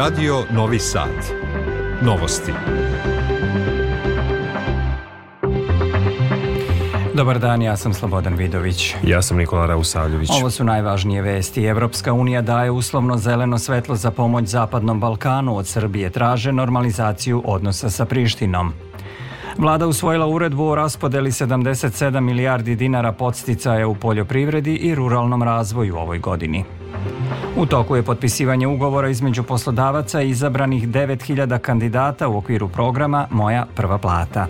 Radio Novi Sad. Novosti. Dobar dan, ja sam Slobodan Vidović. Ja sam Nikola Rausavljević. Ovo su najvažnije vesti. Evropska unija daje uslovno zeleno svetlo za pomoć Zapadnom Balkanu. Od Srbije traže normalizaciju odnosa sa Prištinom. Vlada usvojila uredbu o raspodeli 77 milijardi dinara podsticaja u poljoprivredi i ruralnom razvoju ovoj godini. U toku je potpisivanje ugovora između poslodavaca i izabranih 9000 kandidata u okviru programa Moja prva plata.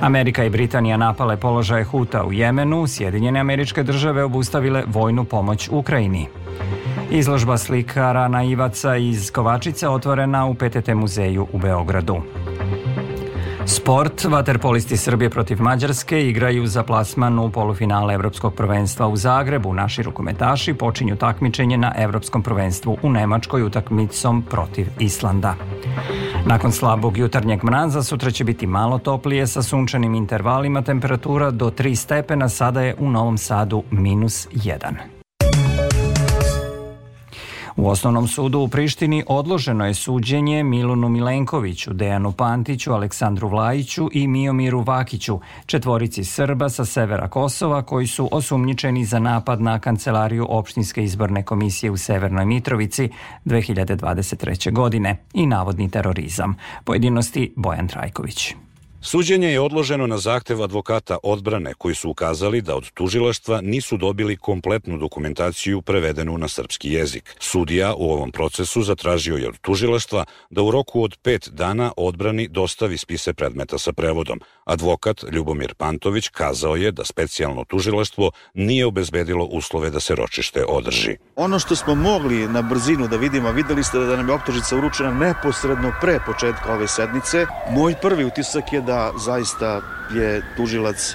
Amerika i Britanija napale položaje Huta u Jemenu, Sjedinjene američke države obustavile vojnu pomoć Ukrajini. Izložba slikara naivaca iz Kovačice otvorena u PTT muzeju u Beogradu. Sport, vaterpolisti Srbije protiv Mađarske igraju za plasman u polufinale Evropskog prvenstva u Zagrebu. Naši rukometaši počinju takmičenje na Evropskom prvenstvu u Nemačkoj utakmicom protiv Islanda. Nakon slabog jutarnjeg mraza sutra će biti malo toplije sa sunčanim intervalima temperatura do 3 stepena, sada je u Novom Sadu minus 1. U osnovnom sudu u Prištini odloženo je suđenje Milunu Milenkoviću, Dejanu Pantiću, Aleksandru Vlajiću i Miomiru Vakiću, četvorici Srba sa severa Kosova koji su osumnjičeni za napad na kancelariju opštinske izborne komisije u Severnoj Mitrovici 2023. godine i navodni terorizam. Pojedinosti Bojan Trajković. Suđenje je odloženo na zahtev advokata odbrane koji su ukazali da od tužilaštva nisu dobili kompletnu dokumentaciju prevedenu na srpski jezik. Sudija u ovom procesu zatražio je od tužilaštva da u roku od pet dana odbrani dostavi spise predmeta sa prevodom. Advokat Ljubomir Pantović kazao je da specijalno tužilaštvo nije obezbedilo uslove da se ročište održi. Ono što smo mogli na brzinu da vidimo, videli ste da nam je optužica uručena neposredno pre početka ove sednice. Moj prvi utisak je da zaista je tužilac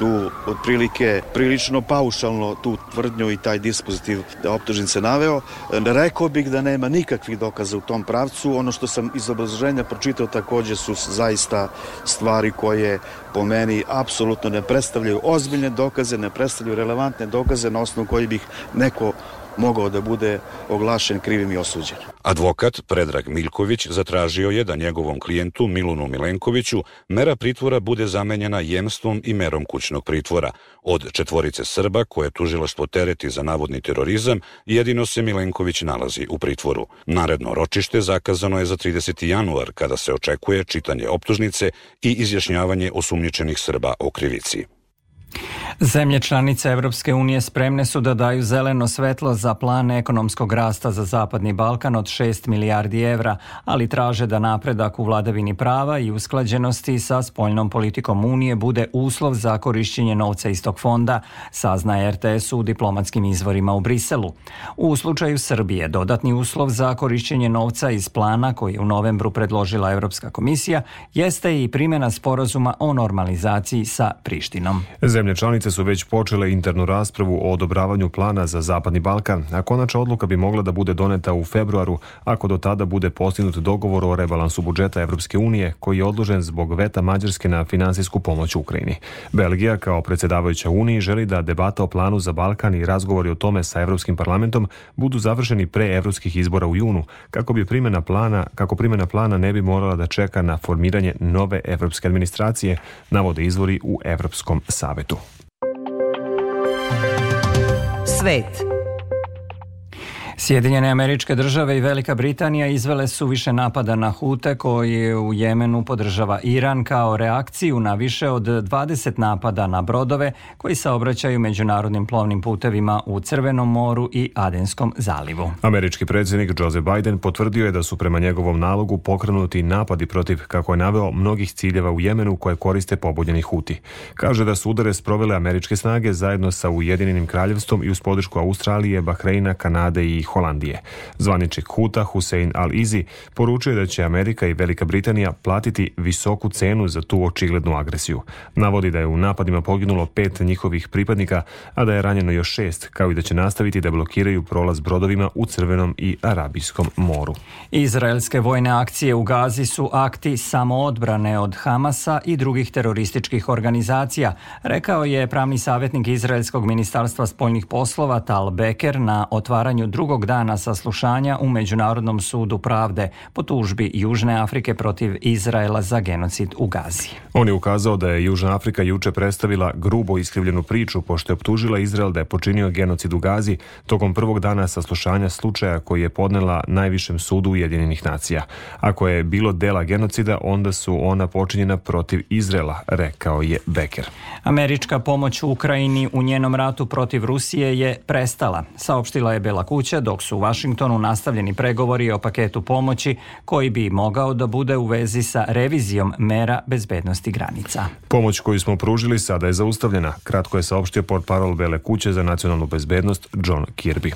tu otprilike prilično paušalno tu tvrdnju i taj dispozitiv da optužnice naveo. Rekao bih da nema nikakvih dokaza u tom pravcu. Ono što sam iz obrazloženja pročitao takođe su zaista stvari koje po meni apsolutno ne predstavljaju ozbiljne dokaze, ne predstavljaju relevantne dokaze na osnovu koji bih neko mogao da bude oglašen krivim i osuđen. Advokat Predrag Miljković zatražio je da njegovom klijentu Milunu Milenkoviću mera pritvora bude zamenjena jemstvom i merom kućnog pritvora. Od četvorice Srba koje tužilaštvo tereti za navodni terorizam, jedino se Milenković nalazi u pritvoru. Naredno ročište zakazano je za 30. januar kada se očekuje čitanje optužnice i izjašnjavanje osumnjičenih Srba o krivici. Zemlje članice Evropske unije spremne su da daju zeleno svetlo za plan ekonomskog rasta za Zapadni Balkan od 6 milijardi evra, ali traže da napredak u vladavini prava i usklađenosti sa spoljnom politikom Unije bude uslov za korišćenje novca iz tog fonda, sazna RTS u diplomatskim izvorima u Briselu. U slučaju Srbije dodatni uslov za korišćenje novca iz plana koji je u novembru predložila Evropska komisija jeste i primjena sporazuma o normalizaciji sa Prištinom. Zemlje članice su već počele internu raspravu o odobravanju plana za Zapadni Balkan, a konačna odluka bi mogla da bude doneta u februaru ako do tada bude postignut dogovor o rebalansu budžeta Evropske unije koji je odložen zbog veta Mađarske na finansijsku pomoć Ukrajini. Belgija kao predsedavajuća Uniji želi da debata o planu za Balkan i razgovori o tome sa Evropskim parlamentom budu završeni pre evropskih izbora u junu, kako bi primjena plana, kako primjena plana ne bi morala da čeka na formiranje nove evropske administracije, navode izvori u Evropskom savetu. Svet. Sjedinjene američke države i Velika Britanija izvele su više napada na Hute koji u Jemenu podržava Iran kao reakciju na više od 20 napada na brodove koji saobraćaju međunarodnim plovnim putevima u Crvenom moru i Adenskom zalivu. Američki predsjednik Joseph Biden potvrdio je da su prema njegovom nalogu pokrenuti napadi protiv, kako je naveo, mnogih ciljeva u Jemenu koje koriste pobunjeni Huti. Kaže da su udare sprovele američke snage zajedno sa Ujedinjenim kraljevstvom i uz podršku Australije, Bahreina, Kanade i Holandije. Zvaničnik Huta Hussein Al-Izi poručuje da će Amerika i Velika Britanija platiti visoku cenu za tu očiglednu agresiju. Navodi da je u napadima poginulo pet njihovih pripadnika, a da je ranjeno još šest, kao i da će nastaviti da blokiraju prolaz brodovima u Crvenom i Arabijskom moru. Izraelske vojne akcije u Gazi su akti samoodbrane od Hamasa i drugih terorističkih organizacija, rekao je pravni savjetnik Izraelskog ministarstva spoljnih poslova Tal Beker na otvaranju drugog prvog dana saslušanja u Međunarodnom sudu pravde po tužbi Južne Afrike protiv Izraela za genocid u Gazi. On je ukazao da je Južna Afrika juče predstavila grubo iskrivljenu priču pošto je optužila Izrael da je počinio genocid u Gazi tokom prvog dana saslušanja slučaja koji je podnela najvišem sudu Ujedinjenih nacija. Ako je bilo dela genocida, onda su ona počinjena protiv Izraela, rekao je Becker. Američka pomoć Ukrajini u njenom ratu protiv Rusije je prestala, saopštila je Bela kuća, dok su u Vašingtonu nastavljeni pregovori o paketu pomoći koji bi mogao da bude u vezi sa revizijom mera bezbednosti granica. Pomoć koju smo pružili sada je zaustavljena, kratko je saopštio port parol Bele kuće za nacionalnu bezbednost John Kirby.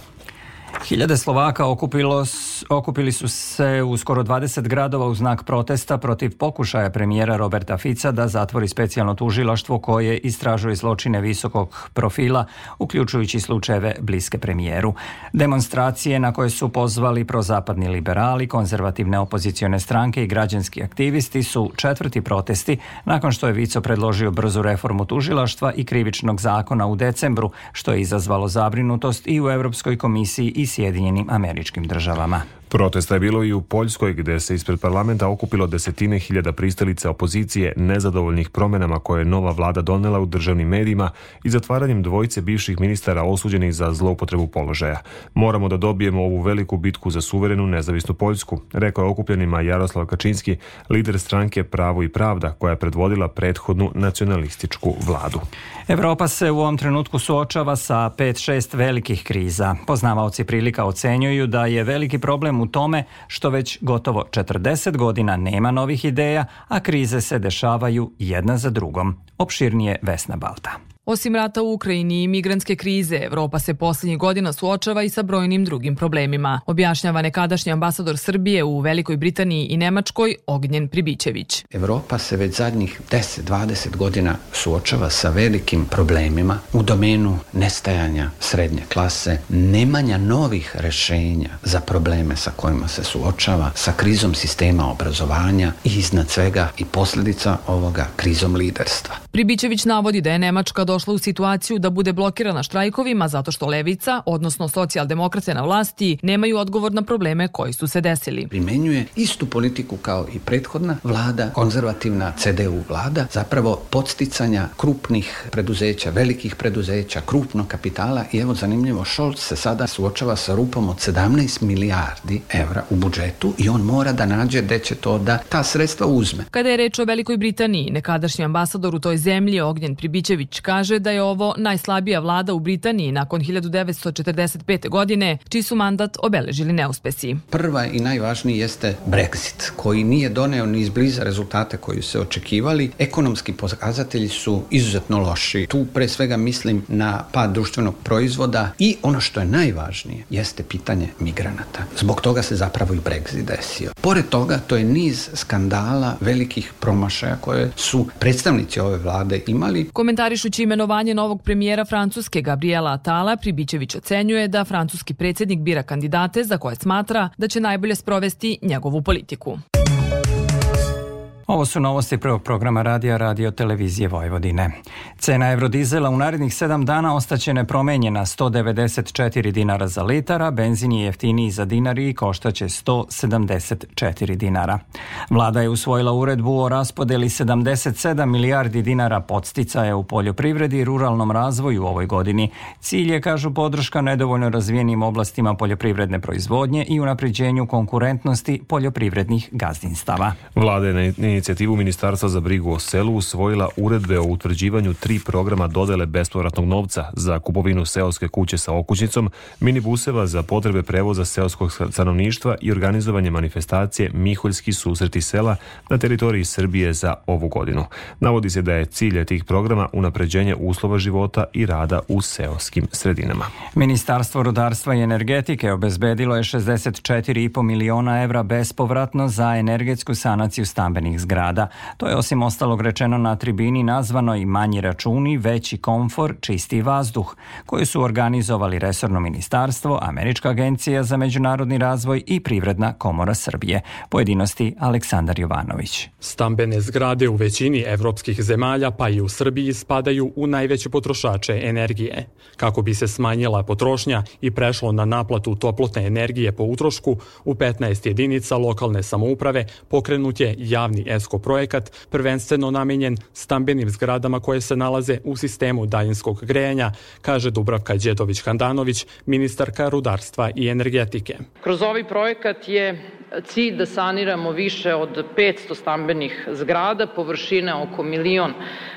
Hiljade Slovaka okupilo, okupili su se u skoro 20 gradova u znak protesta protiv pokušaja premijera Roberta Fica da zatvori specijalno tužilaštvo koje istražuje zločine visokog profila, uključujući slučajeve bliske premijeru. Demonstracije na koje su pozvali prozapadni liberali, konzervativne opozicione stranke i građanski aktivisti su četvrti protesti nakon što je Vico predložio brzu reformu tužilaštva i krivičnog zakona u decembru, što je izazvalo zabrinutost i u Europskoj komisiji i Sjedinjenim američkim državama. Protesta je bilo i u Poljskoj gde se ispred parlamenta okupilo desetine hiljada pristalica opozicije nezadovoljnih promenama koje je nova vlada donela u državnim medijima i zatvaranjem dvojice bivših ministara osuđenih za zloupotrebu položaja. Moramo da dobijemo ovu veliku bitku za suverenu nezavisnu Poljsku, rekao je okupljenima Jaroslav Kačinski, lider stranke Pravo i pravda koja je predvodila prethodnu nacionalističku vladu. Evropa se u ovom trenutku suočava sa 5-6 velikih kriza. Poznavaoci prilika ocenjuju da je veliki problem u tome što već gotovo 40 godina nema novih ideja, a krize se dešavaju jedna za drugom. Opširnije Vesna Balta. Osim rata u Ukrajini i migrantske krize, Evropa se poslednjih godina suočava i sa brojnim drugim problemima, objašnjava nekadašnji ambasador Srbije u Velikoj Britaniji i Nemačkoj Ognjen Pribićević. Evropa se već zadnjih 10-20 godina suočava sa velikim problemima u domenu nestajanja srednje klase, nemanja novih rešenja za probleme sa kojima se suočava, sa krizom sistema obrazovanja i iznad svega i posledica ovoga krizom liderstva. Pribićević navodi da je Nemačka došla u situaciju da bude blokirana štrajkovima zato što levica, odnosno socijaldemokrate na vlasti, nemaju odgovor na probleme koji su se desili. Primenjuje istu politiku kao i prethodna vlada, konzervativna CDU vlada, zapravo podsticanja krupnih preduzeća, velikih preduzeća, krupnog kapitala i evo zanimljivo, Scholz se sada suočava sa rupom od 17 milijardi evra u budžetu i on mora da nađe gde će to da ta sredstva uzme. Kada je reč o Velikoj Britaniji, nekadašnji ambasador u toj zemlji Ognjen Pribićević kaže da je ovo najslabija vlada u Britaniji nakon 1945. godine, čiji su mandat obeležili neuspesi. Prva i najvažniji jeste Brexit, koji nije doneo ni izbliza rezultate koji se očekivali. Ekonomski pokazatelji su izuzetno loši. Tu pre svega mislim na pad društvenog proizvoda i ono što je najvažnije jeste pitanje migranata. Zbog toga se zapravo i Brexit desio. Pored toga, to je niz skandala, velikih promašaja koje su predstavnici ove vlade imali. Komentarišući imenovanje novog premijera Francuske Gabriela Atala, Pribićević ocenjuje da francuski predsednik bira kandidate za koje smatra da će najbolje sprovesti njegovu politiku. Ovo su novosti prvog programa radija Radio Televizije Vojvodine. Cena evrodizela u narednih 7 dana ostaće nepromenjena 194 dinara za litara, benzin je jeftiniji za dinar i koštaće 174 dinara. Vlada je usvojila uredbu o raspodeli 77 milijardi dinara podsticaja u poljoprivredi i ruralnom razvoju u ovoj godini. Cilj je, kažu, podrška nedovoljno razvijenim oblastima poljoprivredne proizvodnje i unapređenju konkurentnosti poljoprivrednih gazdinstava. Vlada je inicijativu Ministarstva za brigu o selu usvojila uredbe o utvrđivanju tri programa dodele bespovratnog novca za kupovinu seoske kuće sa okućnicom, minibuseva za potrebe prevoza seoskog stanovništva i organizovanje manifestacije Miholjski susreti sela na teritoriji Srbije za ovu godinu. Navodi se da je cilj tih programa unapređenje uslova života i rada u seoskim sredinama. Ministarstvo rudarstva i energetike obezbedilo je 64,5 miliona evra bespovratno za energetsku sanaciju stambenih zgrada. To je osim ostalog rečeno na tribini nazvano i manji računi, veći komfor, čisti vazduh, koju su organizovali Resorno ministarstvo, Američka agencija za međunarodni razvoj i Privredna komora Srbije. Pojedinosti Aleksandar Jovanović. Stambene zgrade u većini evropskih zemalja pa i u Srbiji spadaju u najveće potrošače energije. Kako bi se smanjila potrošnja i prešlo na naplatu toplotne energije po utrošku, u 15 jedinica lokalne samouprave pokrenut je javni ESCO projekat, prvenstveno namenjen stambenim zgradama koje se nalaze u sistemu daljinskog grejanja, kaže Dubravka Đedović-Handanović, ministarka rudarstva i energetike. Kroz ovaj projekat je cilj da saniramo više od 500 stambenih zgrada, površine oko milion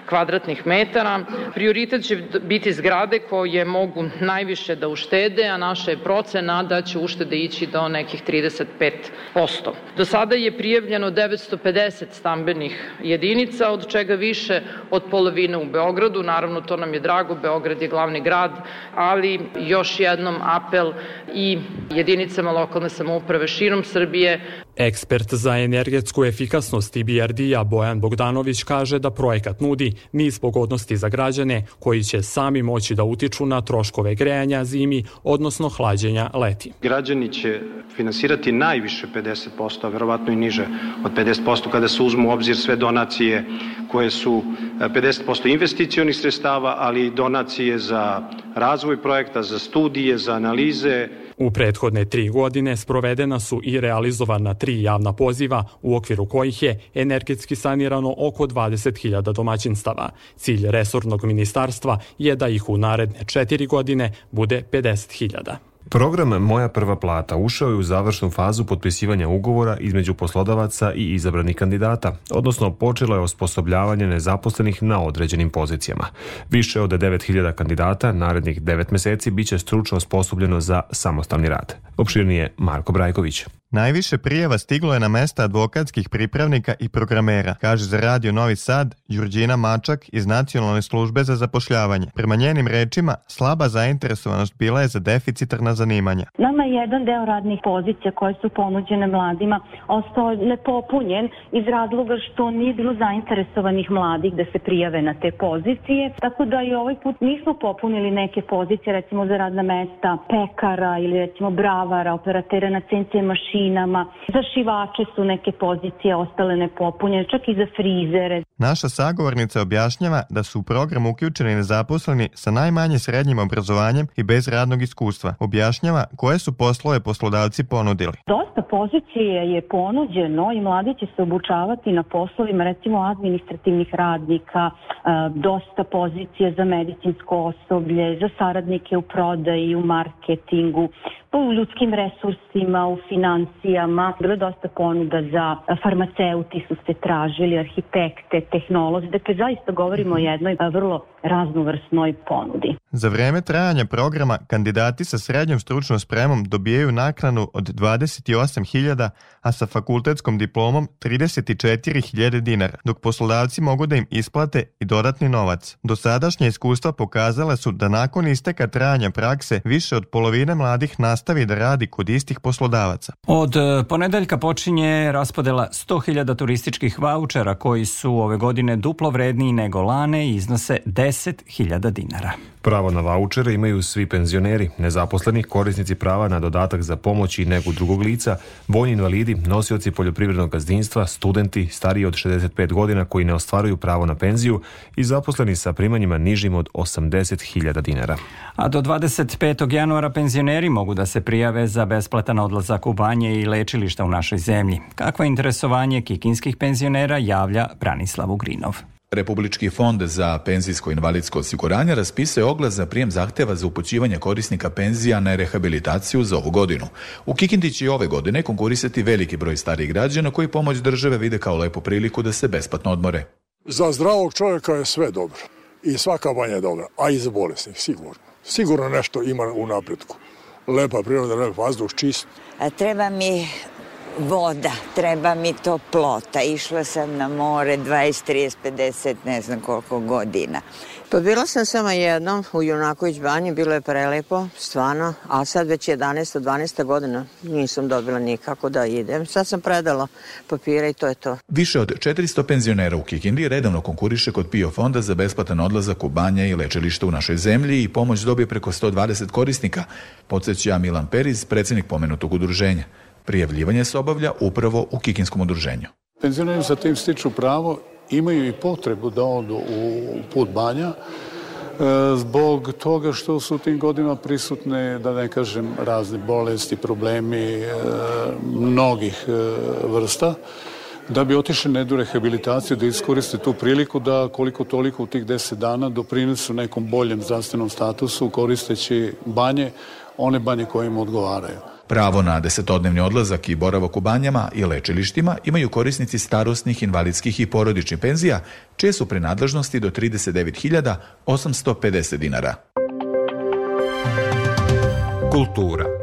kvadratnih metara. Prioritet će biti zgrade koje mogu najviše da uštede, a naša je procena da će uštede ići do nekih 35%. Do sada je prijavljeno 950 stambenih jedinica, od čega više od polovine u Beogradu. Naravno, to nam je drago, Beograd je glavni grad, ali još jednom apel i jedinicama lokalne samouprave širom Srbije. Ekspert za energetsku efikasnost IBRD-a Bojan Bogdanović kaže da projekat nudi niz pogodnosti za građane koji će sami moći da utiču na troškove grejanja zimi, odnosno hlađenja leti. Građani će finansirati najviše 50%, a verovatno i niže od 50% kada se uzmu u obzir sve donacije koje su 50% investicionih sredstava, ali i donacije za razvoj projekta, za studije, za analize, U prethodne tri godine sprovedena su i realizovana tri javna poziva u okviru kojih je energetski sanirano oko 20.000 domaćinstava. Cilj resornog ministarstva je da ih u naredne četiri godine bude 50.000. Program Moja prva plata ušao je u završnu fazu potpisivanja ugovora između poslodavaca i izabranih kandidata, odnosno počelo je osposobljavanje nezaposlenih na određenim pozicijama. Više od 9000 kandidata narednih 9 meseci biće stručno osposobljeno za samostalni rad. Opširnije Marko Brajković. Najviše prijava stiglo je na mesta advokatskih pripravnika i programera, kaže za Radio Novi Sad Đurđina Mačak iz Nacionalne službe za zapošljavanje. Prema njenim rečima, slaba zainteresovanost bila je za deficitarna zanimanja. Nama je jedan deo radnih pozicija koje su ponuđene mladima ostao nepopunjen iz razloga što nije bilo zainteresovanih mladih da se prijave na te pozicije, tako da i ovaj put nismo popunili neke pozicije, recimo za radna mesta pekara ili recimo bravara, operatera na CNC mašina mašinama, za šivače su neke pozicije ostale nepopunjene, čak i za frizere. Naša sagovornica objašnjava da su u program uključeni nezaposleni sa najmanje srednjim obrazovanjem i bez radnog iskustva. Objašnjava koje su poslove poslodavci ponudili. Dosta pozicije je ponuđeno i mladi će se obučavati na poslovima recimo administrativnih radnika, dosta pozicije za medicinsko osoblje, za saradnike u prodaji, u marketingu, u ljudskim resursima, u financijama. Bilo je dosta ponuda za farmaceuti su se tražili, arhitekte, tehnolozi. Dakle, zaista govorimo o jednoj vrlo raznovrsnoj ponudi. Za vreme trajanja programa kandidati sa srednjom stručnom spremom dobijaju naknanu od 28.000, a sa fakultetskom diplomom 34.000 dinara, dok poslodavci mogu da im isplate i dodatni novac. Dosadašnje iskustva pokazale su da nakon isteka trajanja prakse više od polovine mladih nastavi da radi kod istih poslodavaca. Od e, ponedeljka počinje raspodela 100.000 turističkih vaučera koji su ove godine duplo vredniji nego lane i iznose 10.000 dinara. Pravo na vaučere imaju svi penzioneri, nezaposleni, korisnici prava na dodatak za pomoć i negu drugog lica, vojni invalidi, nosioci poljoprivrednog gazdinstva, studenti, stariji od 65 godina koji ne ostvaruju pravo na penziju i zaposleni sa primanjima nižim od 80.000 dinara. A do 25. januara penzioneri mogu da se prijave za besplatan odlazak u banje i lečilišta u našoj zemlji. Kakvo interesovanje kikinskih penzionera javlja Branislav Ugrinov. Republički fond za penzijsko invalidsko osiguranje raspisuje oglas za prijem zahteva za upućivanje korisnika penzija na rehabilitaciju za ovu godinu. U Kikindi će ove godine konkurisati veliki broj starih građana koji pomoć države vide kao lepu priliku da se besplatno odmore. Za zdravog čovjeka je sve dobro i svaka banja je dobra, a i za bolesnih, sigurno. Sigurno nešto ima u napretku. Lepa priroda, lep vazduh, čist. Treba mi voda, treba mi toplota. Išla sam na more 20, 30, 50, ne znam koliko godina. Pa bila sam samo jednom u Junaković banji, bilo je prelepo, stvarno, a sad već 11. 12. godina nisam dobila nikako da idem. Sad sam predala papire i to je to. Više od 400 penzionera u Kikindi redovno konkuriše kod PIO fonda za besplatan odlazak u banje i lečilište u našoj zemlji i pomoć dobije preko 120 korisnika, podsjeća Milan Periz, predsjednik pomenutog udruženja. Prijavljivanje se obavlja upravo u Kikinskom udruženju. Penzioneri sa tim stiču pravo imaju i potrebu da odu u put banja e, zbog toga što su u tim godinama prisutne, da ne kažem, razne bolesti, problemi e, mnogih e, vrsta da bi otišli na jednu rehabilitaciju, da iskoriste tu priliku da koliko toliko u tih deset dana doprinesu nekom boljem zdravstvenom statusu koristeći banje, one banje koje im odgovaraju. Pravo na desetodnevni odlazak i boravak u banjama i lečilištima imaju korisnici starosnih, invalidskih i porodičnih penzija, čije su prenadležnosti do 39.850 dinara. Kultura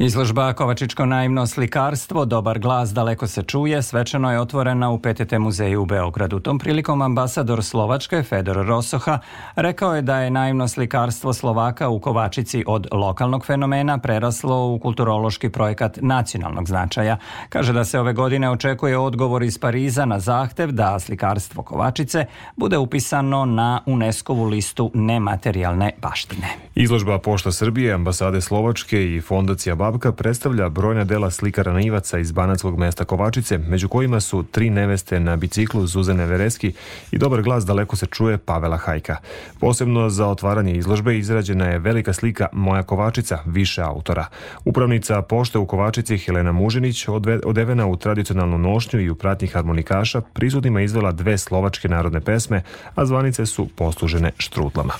Izložba Kovačičko naivno slikarstvo, dobar glas, daleko se čuje, svečano je otvorena u PTT muzeju u Beogradu. Tom prilikom ambasador Slovačke, Fedor Rosoha, rekao je da je naivno slikarstvo Slovaka u Kovačici od lokalnog fenomena preraslo u kulturološki projekat nacionalnog značaja. Kaže da se ove godine očekuje odgovor iz Pariza na zahtev da slikarstvo Kovačice bude upisano na UNESCO-vu listu nematerijalne baštine. Izložba Pošta Srbije, ambasade Slovačke i Fondacija Babka predstavlja brojna dela slikara naivaca iz banatskog mesta Kovačice, među kojima su tri neveste na biciklu Zuzane Vereski i dobar glas daleko se čuje Pavela Hajka. Posebno za otvaranje izložbe izrađena je velika slika Moja Kovačica, više autora. Upravnica pošte u Kovačici Helena Mužinić, odevena u tradicionalnu nošnju i u pratnji harmonikaša, prisutnima izvela dve slovačke narodne pesme, a zvanice su poslužene štrutlama.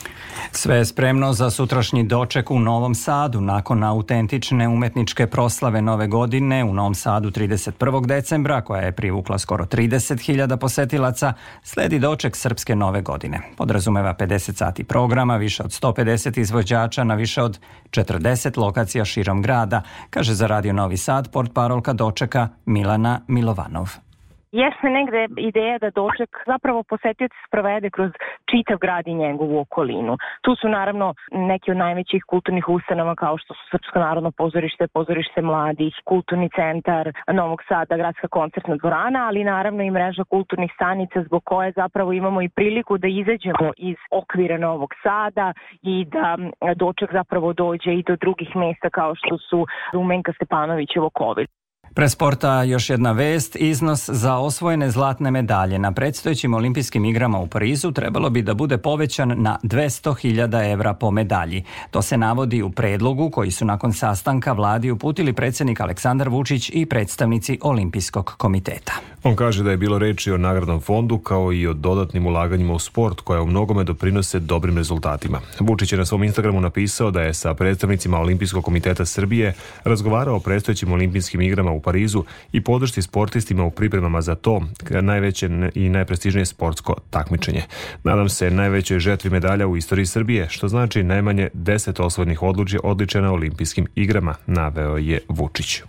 Sve je spremno za sutrašnji doček u Novom Sadu nakon autentične umetničke proslave nove godine u Novom Sadu 31. decembra, koja je privukla skoro 30.000 posetilaca, sledi doček Srpske nove godine. Podrazumeva 50 sati programa, više od 150 izvođača na više od 40 lokacija širom grada, kaže za Radio Novi Sad port parolka dočeka Milana Milovanov. Jeste negde ideja da doček zapravo posetioci sprovede kroz čitav grad i njegovu okolinu. Tu su naravno neki od najvećih kulturnih ustanova kao što su Srpsko narodno pozorište, pozorište mladih, kulturni centar Novog Sada, gradska koncertna dvorana, ali naravno i mreža kulturnih stanica zbog koje zapravo imamo i priliku da izađemo iz okvira Novog Sada i da doček zapravo dođe i do drugih mesta kao što su Rumenka Stepanovićevo Kovilj. Pre sporta još jedna vest, iznos za osvojene zlatne medalje na predstojećim olimpijskim igrama u Parizu trebalo bi da bude povećan na 200.000 evra po medalji. To se navodi u predlogu koji su nakon sastanka vladi uputili predsjednik Aleksandar Vučić i predstavnici Olimpijskog komiteta. On kaže da je bilo reči o nagradnom fondu kao i o dodatnim ulaganjima u sport koja u mnogome doprinose dobrim rezultatima. Vučić je na svom Instagramu napisao da je sa predstavnicima Olimpijskog komiteta Srbije razgovarao o predstojećim olimpijskim igrama Parizu i podršci sportistima u pripremama za to najveće i najprestižnije sportsko takmičenje. Nadam se najvećoj žetvi medalja u istoriji Srbije, što znači najmanje 10 osvodnih odlučja odličja na olimpijskim igrama, naveo je Vučić.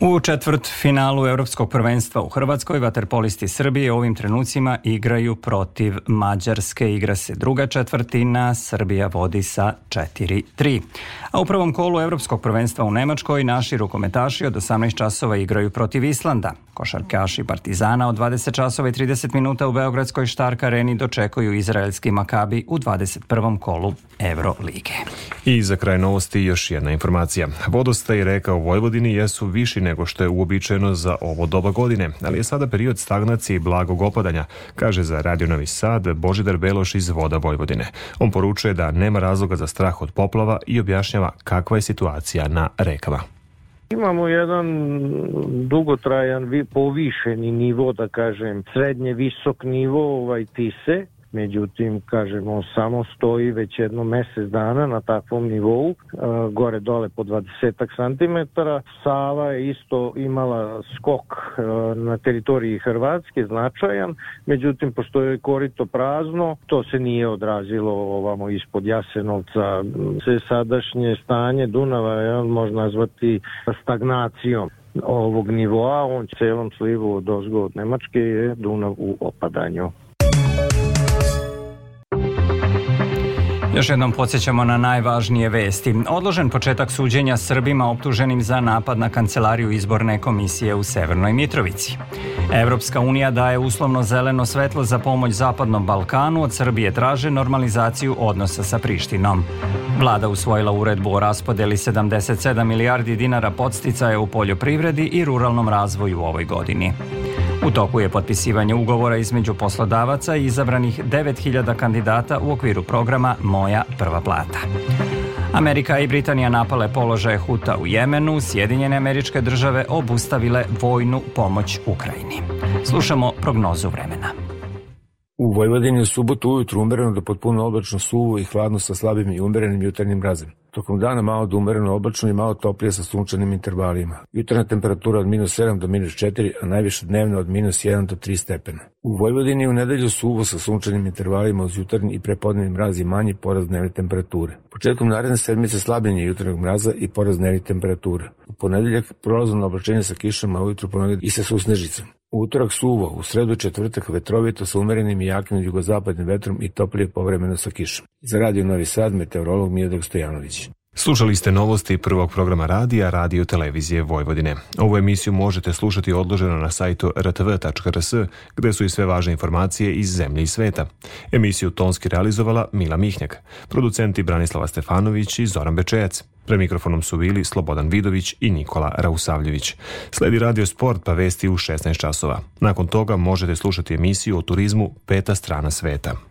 U četvrt finalu Europskog prvenstva u Hrvatskoj vaterpolisti Srbije ovim trenucima igraju protiv Mađarske. Igra se druga četvrtina, Srbija vodi sa 4-3. A u prvom kolu Europskog prvenstva u Nemačkoj naši rukometaši od 18 časova igraju protiv Islanda. Košarkaši Partizana od 20 časova i 30 minuta u Beogradskoj Štark areni dočekuju izraelski Makabi u 21. kolu Euro lige. I za kraj novosti još jedna informacija. Vodostaj reka u Vojvodini jesu viši nego što je uobičajeno za ovo doba godine, ali je sada period stagnacije i blagog opadanja, kaže za Radio Novi Sad Božidar Beloš iz Voda Vojvodine. On poručuje da nema razloga za strah od poplava i objašnjava kakva je situacija na rekama. Imamo jedan dugotrajan povišeni nivo, da kažem, srednje visok nivo ovaj tise, međutim, kažemo, samo stoji već jedno mesec dana na takvom nivou, gore dole po 20 cm. Sava je isto imala skok na teritoriji Hrvatske, značajan, međutim, postoje korito prazno, to se nije odrazilo ovamo ispod Jasenovca. Se sadašnje stanje Dunava je može nazvati stagnacijom ovog nivoa, on celom slivu od ozgo od Nemačke je Dunav u opadanju. Još jednom podsjećamo na najvažnije vesti. Odložen početak suđenja Srbima optuženim za napad na kancelariju izborne komisije u Severnoj Mitrovici. Evropska unija daje uslovno zeleno svetlo za pomoć Zapadnom Balkanu, od Srbije traže normalizaciju odnosa sa Prištinom. Vlada usvojila uredbu o raspodeli 77 milijardi dinara podsticaja u poljoprivredi i ruralnom razvoju u ovoj godini. U toku je potpisivanje ugovora između poslodavaca i izabranih 9000 kandidata u okviru programa Moja prva plata. Amerika i Britanija napale položaje Huta u Jemenu, Sjedinjene američke države obustavile vojnu pomoć Ukrajini. Slušamo prognozu vremena. U Vojvodini u subotu ujutru umereno do potpuno oblačno suvo i hladno sa slabim i umerenim jutarnjim mrazem. Tokom dana malo do umereno oblačno i malo toplije sa sunčanim intervalima. Jutarnja temperatura od minus 7 do minus 4, a najviše dnevna od minus 1 do 3 stepena. U Vojvodini u nedelju suvo sa sunčanim intervalima uz jutarnji i prepodnevni mraz i manji porast dnevne temperature. Početkom naredne sedmice slabljenje jutarnjeg mraza i porast dnevne temperature. U ponedeljak prolazno oblačenje sa kišama, ujutru ponegde i sa susnežicom. Utorak suvo, u sredu četvrtak vetrovito sa umerenim i jakim jugozapadnim vetrom i toplije povremeno sa kišom. Za radio Novi Sad, meteorolog Miodrag Stojanović. Slušali ste novosti prvog programa radija Radio Televizije Vojvodine. Ovu emisiju možete slušati odloženo na sajtu rtv.rs, gde su i sve važne informacije iz zemlje i sveta. Emisiju tonski realizovala Mila Mihnjak, producenti Branislava Stefanović i Zoran Bečejac. Pre mikrofonom su bili Slobodan Vidović i Nikola Rausavljević. Sledi Radio Sport pa vesti u 16 časova. Nakon toga možete slušati emisiju o turizmu Peta strana sveta.